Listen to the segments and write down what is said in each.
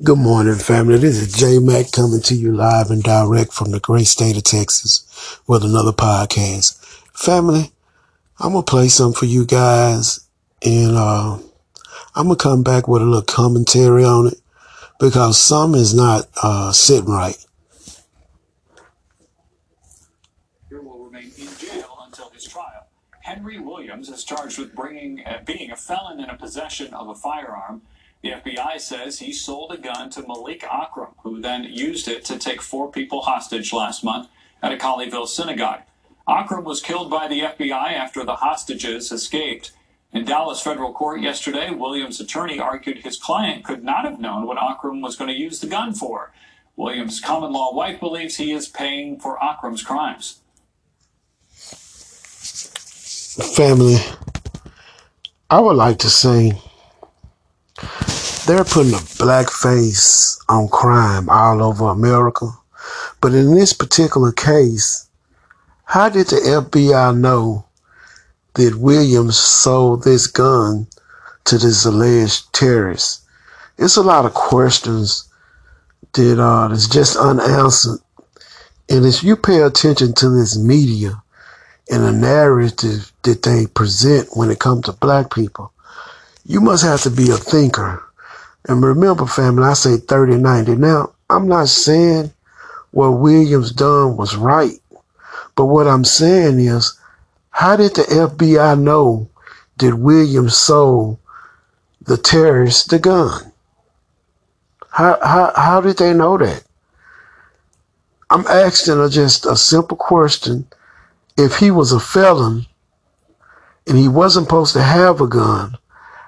Good morning, family. This is J Mac coming to you live and direct from the great state of Texas with another podcast. Family, I'm gonna play some for you guys, and uh, I'm gonna come back with a little commentary on it because some is not uh, sitting right. will remain in jail until his trial. Henry Williams is charged with bringing, uh, being a felon in a possession of a firearm. The FBI says he sold a gun to Malik Akram, who then used it to take four people hostage last month at a Colleyville synagogue. Akram was killed by the FBI after the hostages escaped. In Dallas federal court yesterday, Williams' attorney argued his client could not have known what Akram was going to use the gun for. Williams' common law wife believes he is paying for Akram's crimes. Family, I would like to say they're putting a black face on crime all over America. But in this particular case, how did the FBI know that Williams sold this gun to this alleged terrorist? It's a lot of questions that uh, that's just unanswered. And if you pay attention to this media and the narrative that they present when it comes to black people, you must have to be a thinker and remember, family, I say 30 90. Now, I'm not saying what Williams done was right. But what I'm saying is, how did the FBI know that Williams sold the terrorist the gun? How, how, how did they know that? I'm asking a, just a simple question. If he was a felon and he wasn't supposed to have a gun,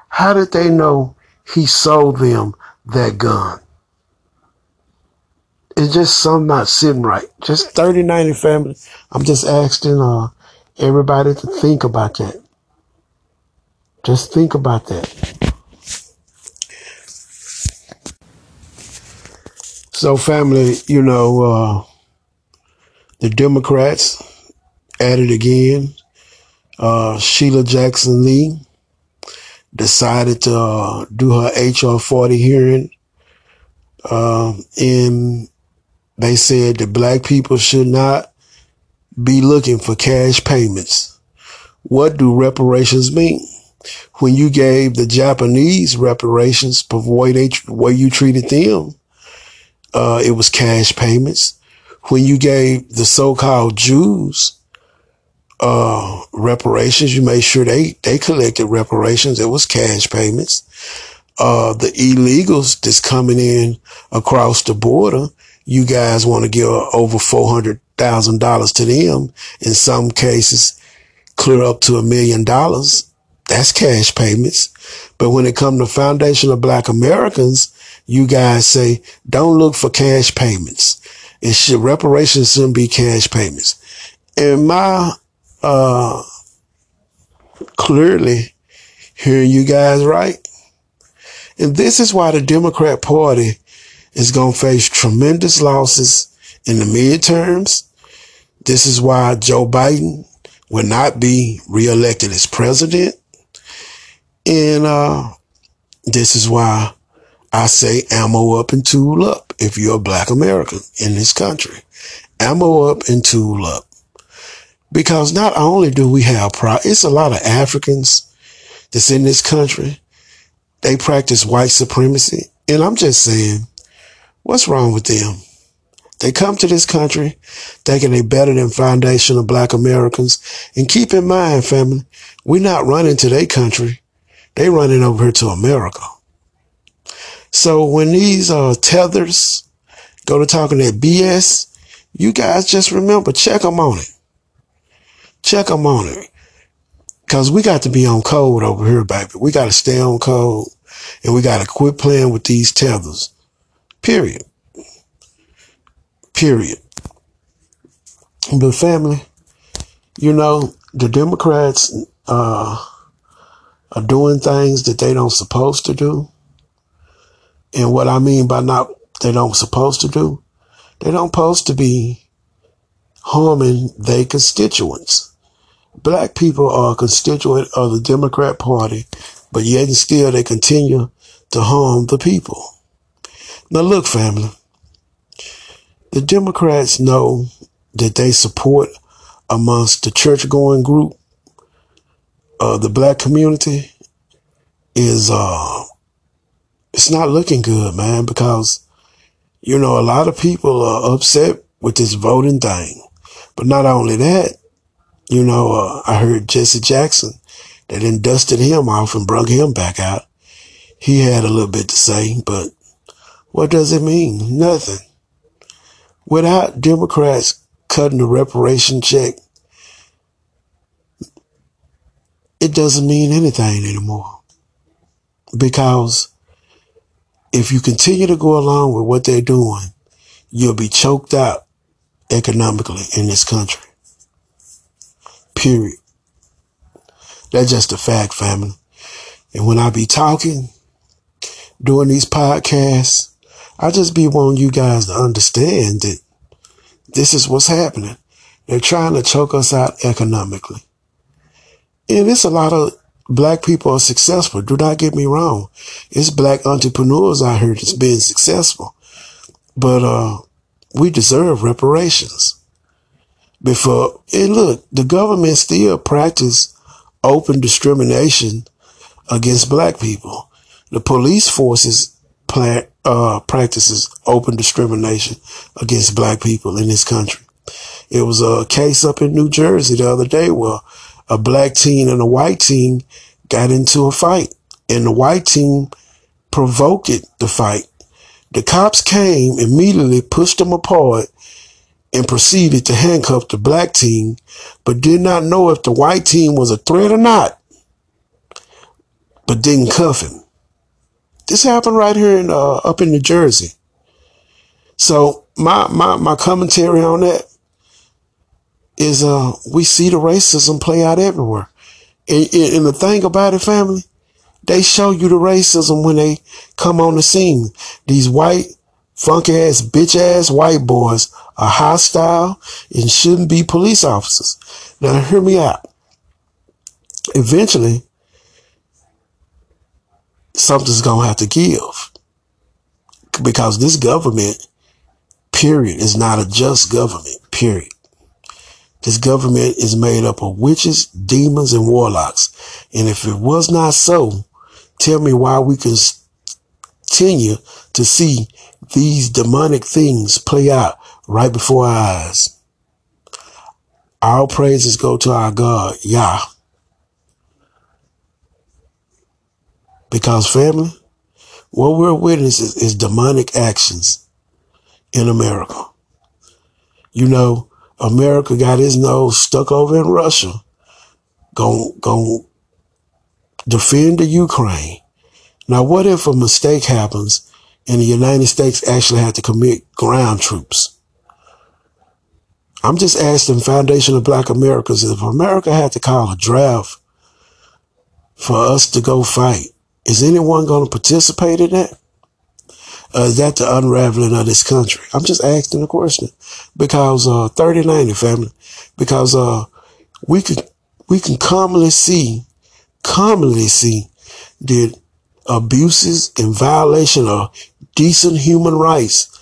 how did they know he sold them that gun. It's just some not sitting right. Just 30, 90 family. I'm just asking uh, everybody to think about that. Just think about that. So, family, you know, uh, the Democrats at it again. Uh, Sheila Jackson Lee decided to uh, do her HR 40 hearing. Uh, and they said that black people should not be looking for cash payments. What do reparations mean? When you gave the Japanese reparations for the way you treated them, uh, it was cash payments. When you gave the so-called Jews uh, reparations. You made sure they, they collected reparations. It was cash payments. Uh, the illegals that's coming in across the border, you guys want to give over $400,000 to them. In some cases, clear up to a million dollars. That's cash payments. But when it comes to foundation of black Americans, you guys say, don't look for cash payments. It should, reparations shouldn't be cash payments. In my uh, clearly hearing you guys right. And this is why the Democrat Party is going to face tremendous losses in the midterms. This is why Joe Biden will not be reelected as president. And uh, this is why I say ammo up and tool up if you're a black American in this country. Ammo up and tool up. Because not only do we have it's a lot of Africans that's in this country. They practice white supremacy. And I'm just saying, what's wrong with them? They come to this country thinking they better than foundational black Americans. And keep in mind, family, we're not running to their country. They running over here to America. So when these uh, tethers go to talking that BS, you guys just remember, check them on it. Check them on it. Cause we got to be on code over here, baby. We got to stay on code and we got to quit playing with these tethers. Period. Period. But family, you know, the Democrats, uh, are doing things that they don't supposed to do. And what I mean by not, they don't supposed to do, they don't supposed to be harming their constituents black people are a constituent of the Democrat Party, but yet and still they continue to harm the people. Now, look, family, the Democrats know that they support amongst the church going group, uh, the black community is, uh, it's not looking good, man, because, you know, a lot of people are upset with this voting thing. But not only that, you know, uh, I heard Jesse Jackson that then dusted him off and brung him back out. He had a little bit to say, but what does it mean? Nothing. Without Democrats cutting the reparation check, it doesn't mean anything anymore. Because if you continue to go along with what they're doing, you'll be choked out economically in this country. Period. That's just a fact, family. And when I be talking, doing these podcasts, I just be wanting you guys to understand that this is what's happening. They're trying to choke us out economically. And it's a lot of black people are successful. Do not get me wrong. It's black entrepreneurs out here that's being successful. But uh we deserve reparations. Before and look, the government still practice open discrimination against black people. The police forces pla- uh, practices open discrimination against black people in this country. It was a case up in New Jersey the other day where a black teen and a white teen got into a fight and the white team provoked the fight. The cops came immediately, pushed them apart and proceeded to handcuff the black team, but did not know if the white team was a threat or not, but didn't cuff him. This happened right here in, uh, up in New Jersey. So my, my, my commentary on that is, uh, we see the racism play out everywhere. And, and the thing about it, family, they show you the racism when they come on the scene. These white, funky ass, bitch ass white boys are hostile and shouldn't be police officers. Now hear me out. Eventually, something's gonna have to give. Because this government, period, is not a just government, period. This government is made up of witches, demons, and warlocks. And if it was not so, tell me why we continue to see these demonic things play out right before our eyes. Our praises go to our God, Yah. Because family, what we're witnessing is, demonic actions in America. You know, America got his nose stuck over in Russia, going gon' defend the Ukraine. Now, what if a mistake happens and the United States actually had to commit ground troops? I'm just asking Foundation of Black Americans if America had to call a draft for us to go fight, is anyone going to participate in that? Uh, is that the unraveling of this country? I'm just asking the question because, uh, 3090 family, because, uh, we can, we can commonly see, commonly see that abuses and violation of decent human rights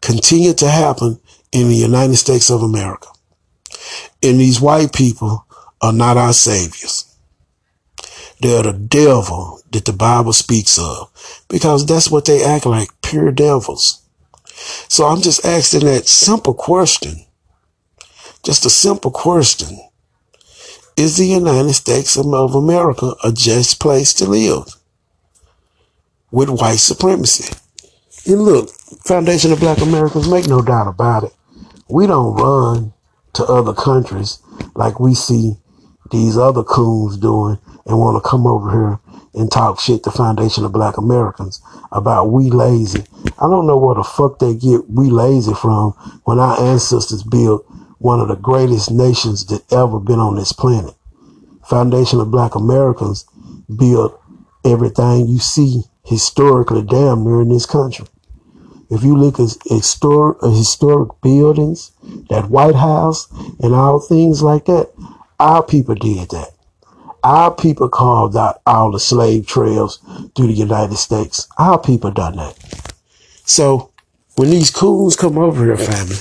continue to happen in the United States of America. And these white people are not our saviors. They're the devil that the Bible speaks of because that's what they act like, pure devils. So I'm just asking that simple question, just a simple question. Is the United States of America a just place to live with white supremacy? And look, Foundation of Black Americans, make no doubt about it. We don't run to other countries like we see these other coons doing and want to come over here and talk shit to Foundation of Black Americans about we lazy. I don't know where the fuck they get we lazy from when our ancestors built one of the greatest nations that ever been on this planet. Foundation of Black Americans built everything you see historically damn near in this country. If you look at historic, uh, historic buildings, that White House and all things like that, our people did that. Our people carved out all the slave trails through the United States. Our people done that. So when these coons come over here, family,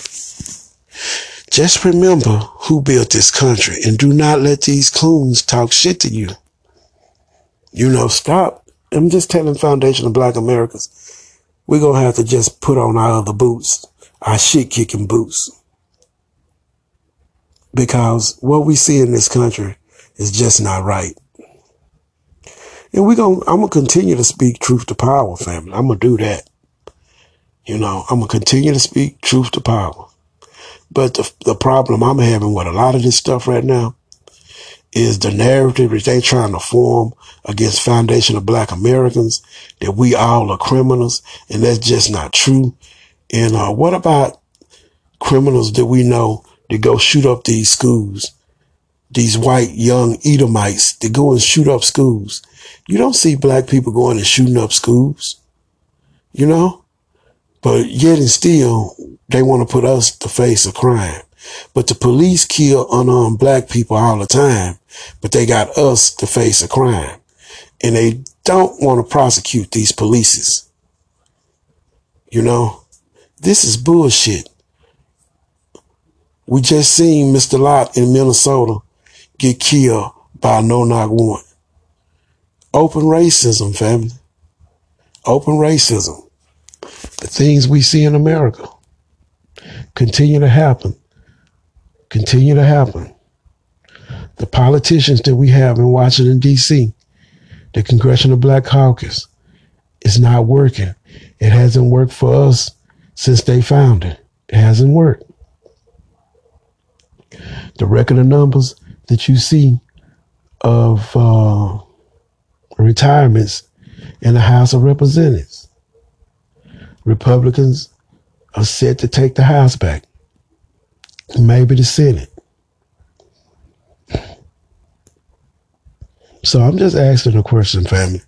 just remember who built this country and do not let these coons talk shit to you. You know, stop. I'm just telling Foundation of Black Americans, we're going to have to just put on our other boots, our shit kicking boots. Because what we see in this country is just not right. And we're going to, I'm going to continue to speak truth to power, family. I'm going to do that. You know, I'm going to continue to speak truth to power. But the, the problem I'm having with a lot of this stuff right now is the narrative that they're trying to form against foundation of black Americans that we all are criminals. And that's just not true. And, uh, what about criminals that we know that go shoot up these schools? These white young Edomites that go and shoot up schools. You don't see black people going and shooting up schools, you know, but yet and still they want to put us to face a crime. But the police kill unarmed black people all the time, but they got us to face a crime. And they don't want to prosecute these polices. You know, this is bullshit. We just seen Mr. Locke in Minnesota get killed by a no-knock warrant. Open racism, family. Open racism. The things we see in America continue to happen. Continue to happen. The politicians that we have in Washington, D.C., the Congressional Black Caucus, is not working. It hasn't worked for us since they founded. It hasn't worked. The record of numbers that you see of uh, retirements in the House of Representatives. Republicans are set to take the House back, maybe the Senate. So I'm just asking a question, family.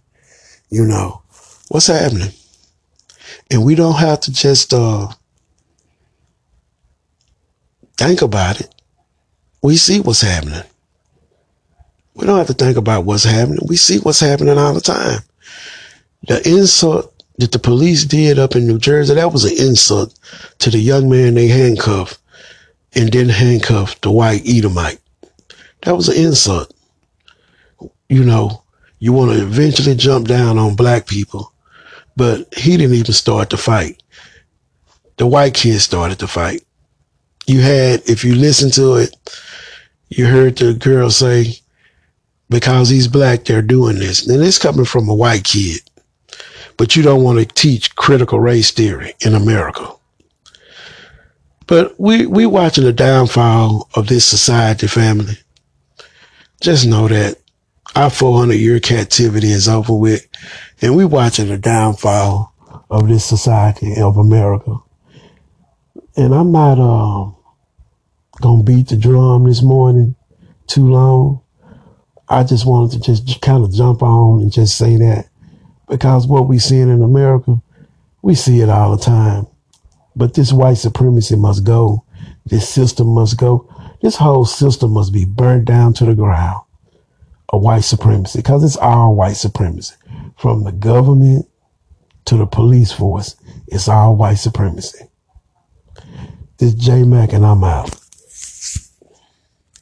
You know, what's happening? And we don't have to just uh, think about it. We see what's happening. We don't have to think about what's happening. We see what's happening all the time. The insult that the police did up in New Jersey, that was an insult to the young man they handcuffed and then handcuffed the white Edomite. That was an insult. You know, you want to eventually jump down on black people, but he didn't even start the fight. The white kid started the fight. You had, if you listen to it, you heard the girl say, because he's black, they're doing this. And it's coming from a white kid. But you don't want to teach critical race theory in America. But we we watching the downfall of this society, family. Just know that our 400 year captivity is over with, and we watching the downfall of this society of America. And I'm not uh, gonna beat the drum this morning too long. I just wanted to just kind of jump on and just say that because what we seeing in America, we see it all the time. But this white supremacy must go. This system must go. This whole system must be burned down to the ground. A white supremacy, because it's all white supremacy. From the government to the police force, it's all white supremacy. This J Mac and I'm out.